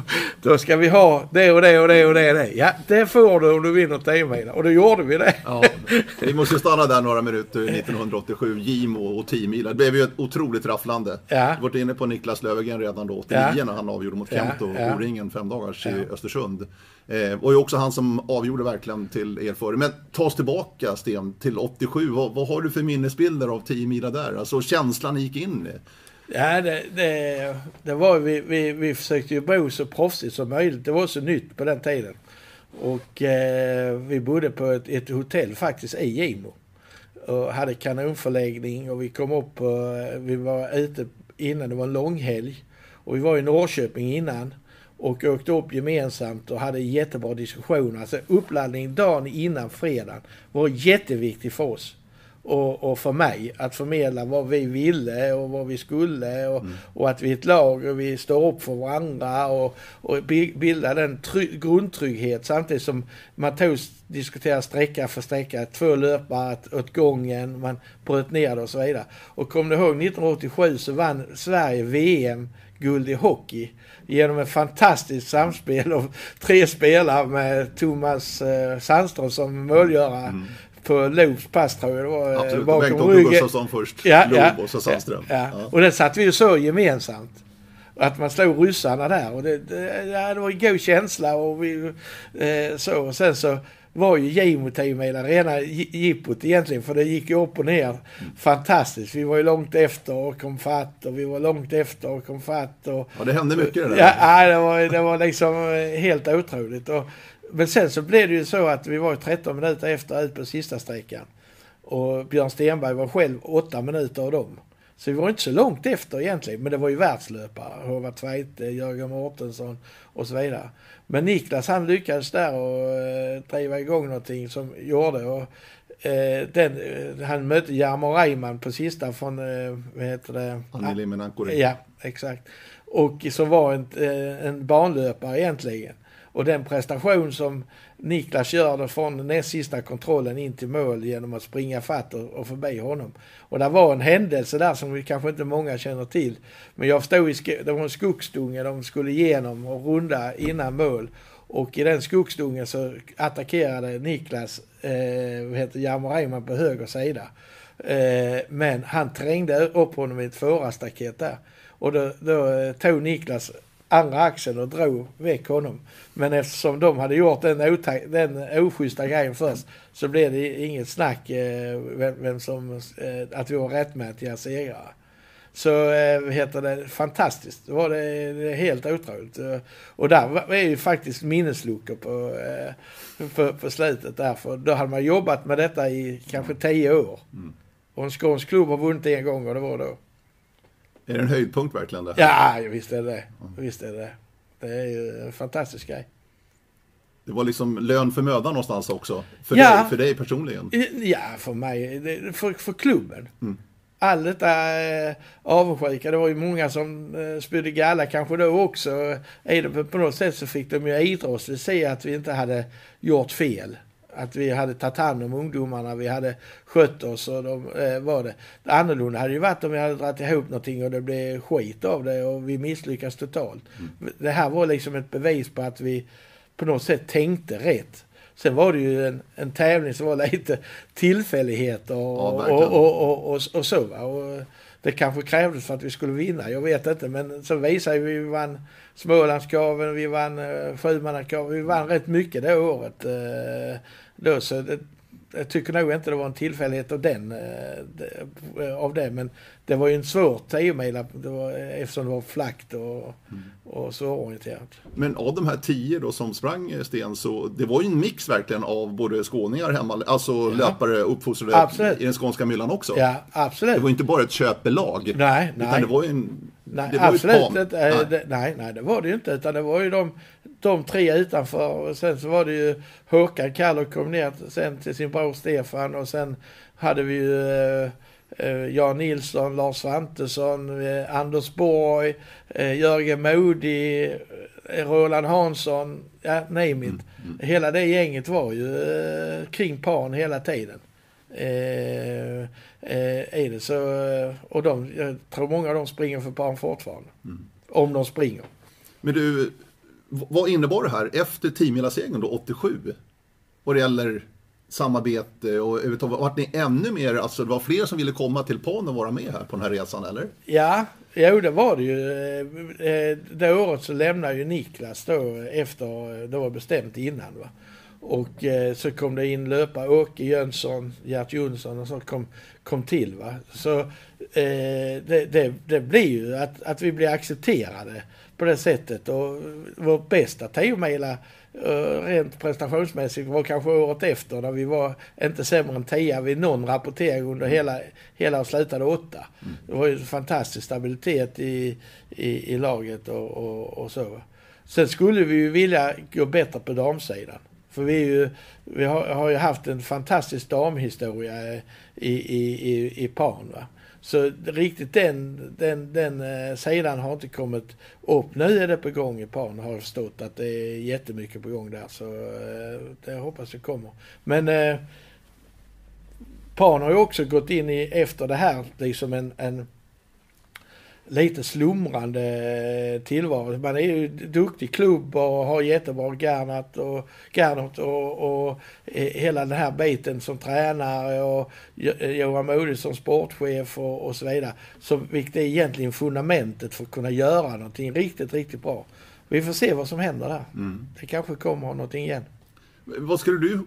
då ska vi ha det och det och det och det. Och det. Ja, det får du om du vinner 10 mil. Och då gjorde vi det. Ja, vi måste stanna där några minuter 1987, Gimo och 10 mil. Det blev ju ett otroligt rafflande. Ja. Du varit inne på Niklas Löfgren redan då, 89 ja. när han avgjorde mot Kent och ja. O-ringen fem dagars i Östersund. Eh, och också han som avgjorde verkligen till er före. Men ta oss tillbaka Sten, till 87. Vad, vad har du för minnesbilder av 10 mila där? Alltså känslan ni gick in i. Ja, det, det, det var vi, vi, vi försökte ju bo så proffsigt som möjligt. Det var så nytt på den tiden. Och eh, vi bodde på ett, ett hotell faktiskt i Gimo. Och hade kanonförläggning och vi kom upp och eh, vi var ute innan, det var en långhelg. Och vi var i Norrköping innan och åkte upp gemensamt och hade jättebra diskussioner. Alltså uppladdning dagen innan fredagen var jätteviktig för oss och, och för mig att förmedla vad vi ville och vad vi skulle och, mm. och att vi är ett lag och vi står upp för varandra och, och bilda den grundtrygghet samtidigt som man tog diskutera sträcka för sträcka, två löpare åt gången, man bröt ner det och så vidare. Och kom du ihåg 1987 så vann Sverige VM guld i hockey genom ett fantastiskt samspel av tre spelare med Thomas eh, Sandström som målgörare. Mm på Loobs pass tror jag det var. Absolut, bakom Bengt ryggen. Gustafsson först. Ja, Loob ja, och så Sandström. Ja, ja. Och det satt vi ju så gemensamt. Att man slog ryssarna där och det, det, det var en god känsla och vi, eh, så. Och sen så var ju med rena jippot egentligen för det gick ju upp och ner fantastiskt. Vi var ju långt efter och kom fatt och vi var långt efter och kom fatt. Och, ja, det hände mycket det där. Ja, det var, det var liksom eh, helt otroligt. Och, men sen så blev det ju så att vi var 13 minuter efter ut på sista sträckan. Och Björn Stenberg var själv 8 minuter av dem. Så vi var inte så långt efter egentligen, men det var ju världslöpare. Håvard Tveite, Jörgen Mårtensson och så vidare. Men Niklas han lyckades där och eh, driva igång någonting som gjorde och eh, den, eh, han mötte Jarmo Reimann på sista från, eh, vad heter det? Anneli Menankori. Ja, exakt. Och som var en, eh, en banlöpare egentligen. Och den prestation som Niklas gör från näst sista kontrollen in till mål genom att springa fatt och, och förbi honom. Och det var en händelse där som vi kanske inte många känner till. Men jag stod i, det var en skogsdunge de skulle igenom och runda innan mål. Och i den skogsdungen så attackerade Niklas, eh, vad heter Jarmo Reimann på höger sida. Eh, men han trängde upp honom i ett fårastaket där. Och då, då eh, tog Niklas andra axeln och drog väck honom. Men eftersom de hade gjort den, den oschyssta grejen först så blev det inget snack eh, vem, vem, som, eh, att vi var rättmätiga segrare. Så eh, heter det fantastiskt. Det var det, det helt otroligt. Och där är ju faktiskt minnesluckor på, eh, på, på slutet där. För då hade man jobbat med detta i kanske tio år. Mm. Och en skånsk klubb har vunnit en gång och det var då. Är det en höjdpunkt verkligen? Det? Ja, visst är det mm. Visst är det Det är ju en fantastisk grej. Det var liksom lön för möda någonstans också? För, ja. dig, för dig personligen? Ja, för mig. För, för klubben. Mm. All detta äh, avundsjuka, det var ju många som äh, spydde galla kanske då också. Det, på något sätt så fick de ju idrottsligt se att vi inte hade gjort fel. Att vi hade tagit hand om ungdomarna, vi hade skött oss och de, eh, var det. Annorlunda hade ju varit om vi hade dragit ihop någonting och det blev skit av det och vi misslyckades totalt. Mm. Det här var liksom ett bevis på att vi på något sätt tänkte rätt. Sen var det ju en, en tävling som var lite tillfälligheter och, ja, och, och, och, och, så. Och det kanske krävdes för att vi skulle vinna, jag vet inte. Men så visade vi, vi vann Smålandskraven, vi vann uh, Sjumannakraven, vi vann rätt mycket det året. Då, så det, jag tycker nog inte det var en tillfällighet av, den, eh, av det. Men det var ju en svår 10 mila eftersom det var flackt och, mm. och svårorienterat. Men av de här tio då som sprang eh, Sten så det var ju en mix verkligen av både skåningar hemma, alltså ja. löpare uppfostrade absolut. i den skånska myllan också. Ja, absolut. Det var inte bara ett köpelag. Nej, nej. Utan det var ju en Nej, absolut inte. Nej. nej, nej, det var det ju inte. Utan det var ju de, de tre utanför. Och sen så var det ju Håkan Kallok kom ner sen till sin bror Stefan. Och sen hade vi ju eh, eh Jan Nilsson, Lars Svantesson, eh, Anders Borg, eh, Jörgen Modi, eh, Roland Hansson, ja, name it. Mm, mm. Hela det gänget var ju eh, kring Pan hela tiden. Är det så, och de, jag tror många av dem springer för barn fortfarande. Mm. Om de springer. Men du, vad innebar det här efter 10 då, 87? Vad det gäller samarbete och överhuvudtaget, vart ni ännu mer, alltså det var fler som ville komma till Pan och vara med här på den här resan eller? Ja, jo det var det ju. Eh, eh, det året så lämnade ju Niklas då efter, det var bestämt innan va. Och eh, så kom det in löpare, Åke Jönsson, Gert Jonsson och så kom, kom till. Va? Så eh, det, det, det, blir ju att, att vi blir accepterade på det sättet. Och vår bästa tiomila uh, rent prestationsmässigt var kanske året efter när vi var inte sämre än tia vid någon rapportering under hela, hela och slutade åtta. Mm. Det var ju fantastisk stabilitet i, i, i laget och, och, och så. Sen skulle vi ju vilja gå bättre på damsidan. För vi, är ju, vi har, har ju haft en fantastisk damhistoria eh, i, i, i, i Pan. Va? Så riktigt den, den, den eh, sidan har inte kommit upp. Nu är det på gång i Pan har jag förstått att det är jättemycket på gång där. Så eh, det hoppas jag kommer. Men eh, Pan har ju också gått in i, efter det här, liksom en, en lite slumrande tillvaro. Man är ju duktig klubb och har jättebra Gernat och, Gernot och, och hela den här biten som tränare och Johan Modig som sportchef och, och så vidare. Så, vilket är egentligen fundamentet för att kunna göra någonting riktigt, riktigt bra. Vi får se vad som händer där. Mm. Det kanske kommer någonting igen. Vad skulle du,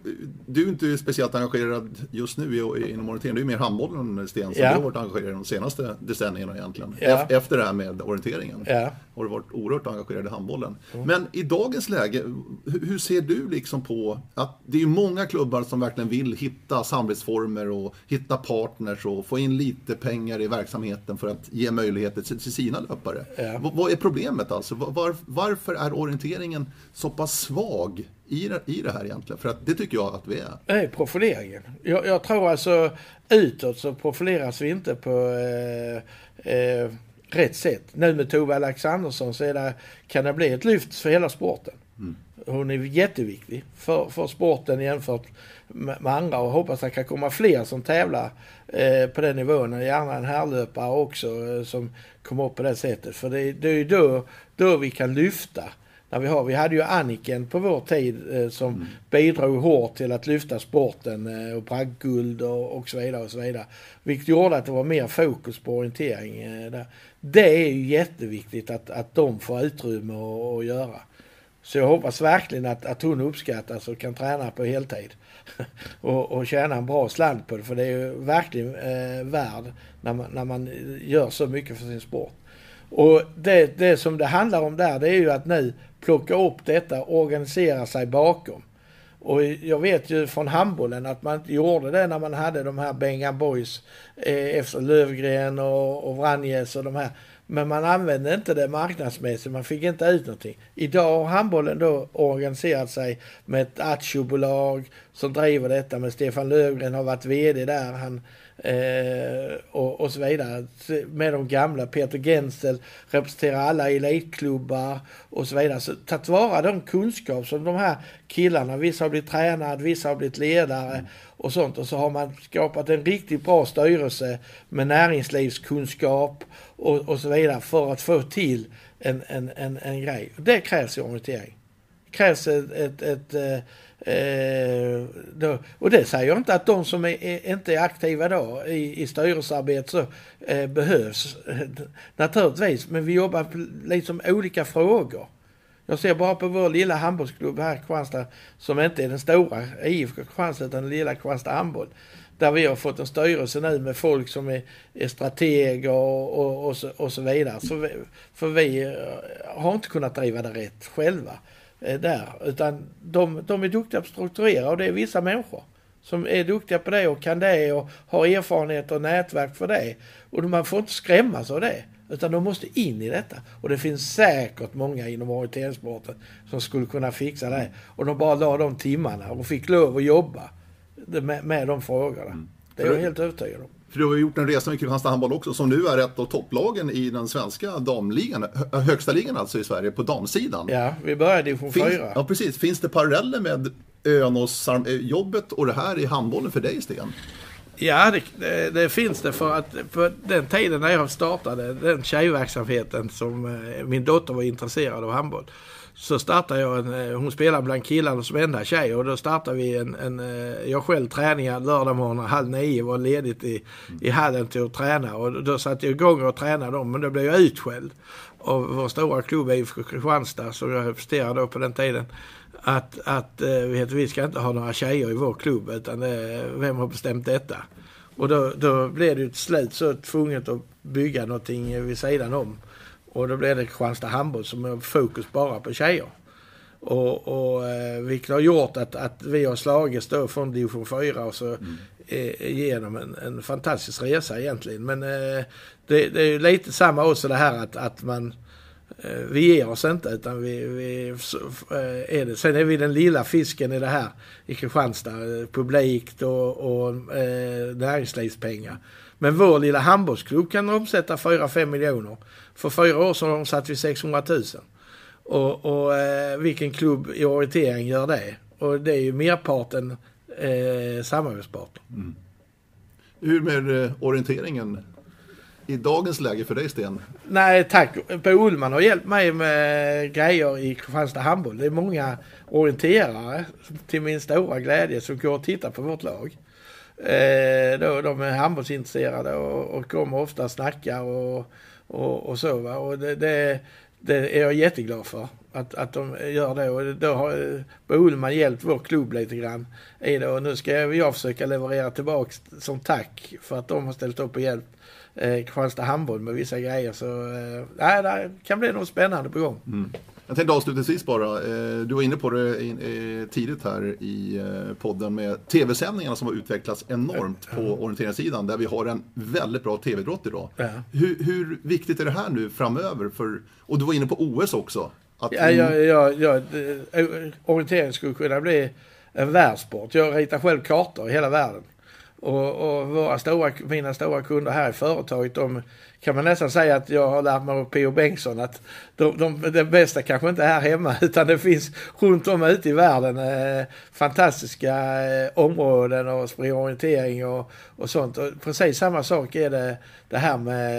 du är inte speciellt engagerad just nu inom orientering, du är mer handbollen Sten, som ja. du har varit engagerad de senaste decennierna egentligen. Ja. Efter det här med orienteringen ja. har du varit oerhört engagerad i handbollen. Mm. Men i dagens läge, hur ser du liksom på att det är många klubbar som verkligen vill hitta samarbetsformer och hitta partners och få in lite pengar i verksamheten för att ge möjligheter till sina löpare. Ja. Vad är problemet alltså? Var, varför är orienteringen så pass svag i det, i det här egentligen? För att det tycker jag att vi är. Nej, profileringen. Jag, jag tror alltså utåt så profileras vi inte på eh, eh, rätt sätt. Nu med Tove Alexandersson så det, kan det bli ett lyft för hela sporten. Mm. Hon är jätteviktig för, för sporten jämfört med, med andra och hoppas att det kan komma fler som tävlar eh, på den nivån. Gärna en härlöpare också eh, som kommer upp på det sättet. För det, det är ju då, då vi kan lyfta när vi har. Vi hade ju Anniken på vår tid eh, som mm. bidrog hårt till att lyfta sporten eh, och pragguld och, och så vidare och så vidare. Vilket gjorde att det var mer fokus på orientering eh, där. Det är ju jätteviktigt att, att de får utrymme att göra. Så jag hoppas verkligen att, att hon uppskattas och kan träna på heltid. och, och tjäna en bra slant på det. För det är ju verkligen eh, värd när man, när man gör så mycket för sin sport. Och det, det som det handlar om där det är ju att nu plocka upp detta och organisera sig bakom. Och jag vet ju från handbollen att man inte gjorde det när man hade de här Bengan Boys eh, efter Lövgren och, och Vranjes och de här. Men man använde inte det marknadsmässigt, man fick inte ut någonting. Idag har handbollen då organiserat sig med ett aktiebolag som driver detta men Stefan Lövgren har varit VD där. Han Eh, och, och så vidare. Med de gamla. Peter Gensel representerar alla elitklubbar och så vidare. Så ta vara de kunskap som de här killarna, vissa har blivit tränare, vissa har blivit ledare mm. och sånt. Och så har man skapat en riktigt bra styrelse med näringslivskunskap och, och så vidare för att få till en, en, en, en grej. Det krävs i orientering. Det krävs ett, ett, ett, ett Eh, då, och det säger jag inte att de som är, är, inte är aktiva då i, i styrelsearbete så eh, behövs naturligtvis. Men vi jobbar liksom olika frågor. Jag ser bara på vår lilla handbollsklubb här Kristianstad som inte är den stora IFK Kristianstad utan den lilla Kristianstad handboll. Där vi har fått en styrelse nu med folk som är, är strateger och, och, och, så, och så vidare. Så vi, för vi eh, har inte kunnat driva det rätt själva. Eh, där. Utan de, de är duktiga på att strukturera och det är vissa människor som är duktiga på det och kan det och har erfarenhet och nätverk för det. Och man får inte skrämmas av det. Utan de måste in i detta. Och det finns säkert många inom orienteringssporten som skulle kunna fixa det. Och de bara la de timmarna och fick lov att jobba med, med de frågorna. Mm. Det är jag helt övertygad om. För du har gjort en resa med Kristianstad Handboll också, som nu är ett av topplagen i den svenska damligan, högsta ligan alltså i Sverige, på damsidan. Ja, vi började division 4. Ja, precis. Finns det paralleller med Önos-jobbet och det här i handbollen för dig, Sten? Ja, det, det, det, finns det för att på den tiden när jag startade den tjejverksamheten som eh, min dotter var intresserad av handboll så startade jag en, eh, hon spelar bland killarna som enda tjej och då startade vi en, en eh, jag själv träningar lördag morgon halv nio var ledigt i, i hallen till att träna och då satte jag igång och tränade dem men då blev jag utskälld av vår stora klubb IFK Kristianstad som jag representerade då på den tiden. Att, att eh, vet, vi ska inte ha några tjejer i vår klubb utan vem har bestämt detta? Och då, då blev det ju till slut så tvunget att bygga någonting vid sidan om. Och då blev det Kristianstad Handboll som har fokus bara på tjejer. Och, och eh, vilket har gjort att, att vi har slagits då från division 4 och så mm. eh, genom en, en fantastisk resa egentligen. Men eh, det, det, är ju lite samma också det här att, att man Eh, vi ger oss inte utan vi, vi eh, är det. Sen är vi den lilla fisken i det här i Kristianstad. Publikt och, och eh, näringslivspengar. Men vår lilla handbollsklubb kan omsätta 4-5 miljoner. För fyra år sedan satt vi 600 000. Och, och eh, vilken klubb i orientering gör det? Och det är ju merparten eh, samarbetspartner. Mm. Hur med eh, orienteringen i dagens läge för dig Sten? Nej tack. Per Ullman har hjälpt mig med grejer i Kristianstad handboll. Det är många orienterare till min stora glädje som går och tittar på vårt lag. Eh, då, de är handbollsintresserade och, och kommer ofta och snackar och, och, och så. Va? Och det, det, det, är jag jätteglad för. Att, att de gör det. Och då har Bo Ullman hjälpt vår klubb lite grann i det. Och nu ska jag försöka leverera tillbaks som tack för att de har ställt upp och hjälpt eh, Kristianstad handboll med vissa grejer. Så eh, det kan bli något spännande på gång. Mm. Jag tänkte avslutningsvis bara, eh, du var inne på det eh, tidigt här i eh, podden med tv-sändningarna som har utvecklats enormt på orienteringssidan där vi har en väldigt bra tv-idrott idag. Ja. Hur, hur, viktigt är det här nu framöver? För, och du var inne på OS också. Att ja, ja, ja, ja, orientering skulle kunna bli en världssport. Jag ritar själv kartor i hela världen. Och, och våra stora, mina stora kunder här i företaget, de kan man nästan säga att jag har lärt mig av P.O. Bengtsson att de, de, det bästa kanske inte är här hemma utan det finns runt om ute i världen eh, fantastiska eh, områden och springorientering och, och sånt. Och precis samma sak är det, det här med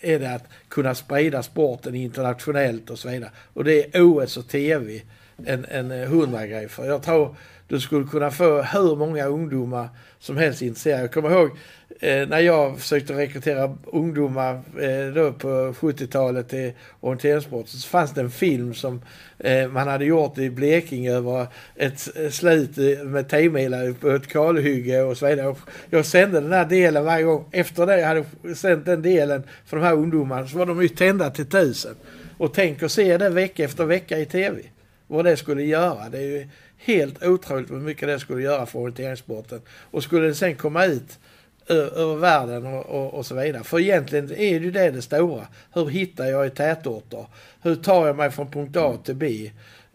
eh, är det att kunna sprida sporten internationellt och så vidare. Och det är OS och TV en, en eh, hundra grej för. Jag tror du skulle kunna få hur många ungdomar som helst intresserade. Jag kommer ihåg eh, när jag försökte rekrytera ungdomar eh, då på 70-talet till orienteringssport så fanns det en film som eh, man hade gjort i Blekinge över ett slut med tejmilar på ett kalhygge och så vidare. Jag sände den här delen varje gång. Efter det jag hade sänt den delen för de här ungdomarna så var de ju tända till tusen. Och tänk att se det vecka efter vecka i tv. Vad det skulle göra. Det är ju helt otroligt hur mycket det skulle göra för orienteringssporten. Och skulle det sen komma ut över världen och, och, och, så vidare. För egentligen är ju det det stora. Hur hittar jag i tätorter? Hur tar jag mig från punkt A till B?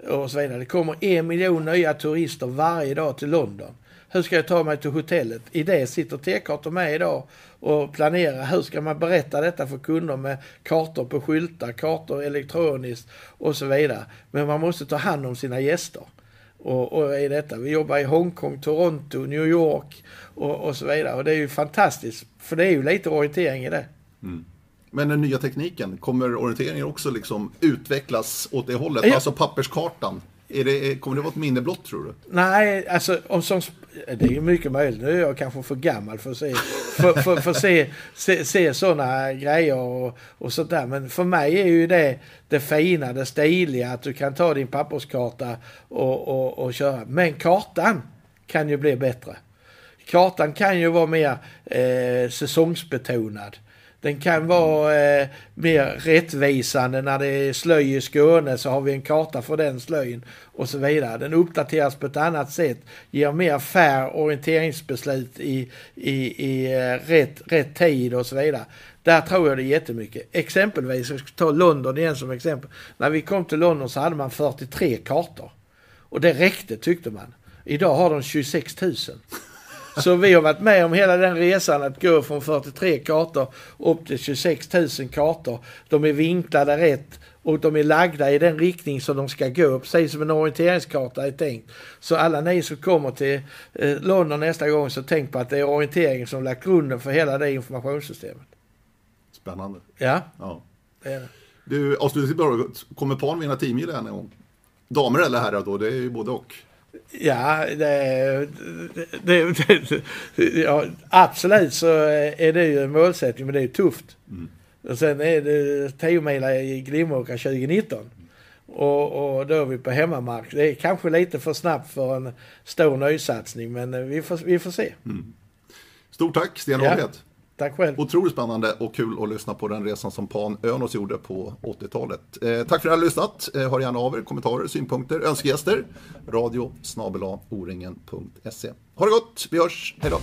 Och så vidare. Det kommer en miljon nya turister varje dag till London. Hur ska jag ta mig till hotellet? I det sitter T-kartor med idag och planerar. Hur ska man berätta detta för kunder med kartor på skyltar, kartor elektroniskt och så vidare. Men man måste ta hand om sina gäster och, och i detta. Vi jobbar i Hongkong, Toronto, New York och, och så vidare. Och det är ju fantastiskt, för det är ju lite orientering i det. Mm. Men den nya tekniken, kommer orienteringen också liksom utvecklas åt det hållet? Ja. Alltså papperskartan? Är det, kommer det vara ett minne blott tror du? Nej, alltså om som, det är ju mycket möjligt. Nu är jag kanske för gammal för att se, för, för, för se, se, se sådana grejer och, och sånt där. Men för mig är ju det det fina, det stiliga att du kan ta din papperskarta och, och, och köra. Men kartan kan ju bli bättre. Kartan kan ju vara mer eh, säsongsbetonad. Den kan vara eh, mer rättvisande. När det är slöj i Skåne så har vi en karta för den slöjen och så vidare. Den uppdateras på ett annat sätt, ger mer fair orienteringsbeslut i, i, i eh, rätt, rätt tid och så vidare. Där tror jag det är jättemycket. Exempelvis, jag ska ta London igen som exempel. När vi kom till London så hade man 43 kartor. Och det räckte tyckte man. Idag har de 26 000. Så vi har varit med om hela den resan att gå från 43 kartor upp till 26 000 kartor. De är vinklade rätt och de är lagda i den riktning som de ska gå, precis som en orienteringskarta är tänkt. Så alla ni som kommer till eh, London nästa gång så tänk på att det är orientering som lagt grunden för hela det informationssystemet. Spännande. Ja, ja. det är det. Du, avslutningsvis kommer Pan vinna 10 mil en gång? Damer eller herrar då? Det är ju både och. Ja, det, det, det, ja, absolut så är det ju en målsättning, men det är tufft. Mm. Och sen är det 10 mil i Glimåkra 2019. Och, och då är vi på hemmamark. Det är kanske lite för snabbt för en stor nysatsning, men vi får, vi får se. Mm. Stort tack, Sten ja. Tack själv. Otroligt spännande och kul att lyssna på den resan som Pan Önos gjorde på 80-talet. Eh, tack för att ni har lyssnat. Eh, hör gärna av er kommentarer, synpunkter, önskegäster. Radio oringen.se. Ha det gott, vi hörs, hej då.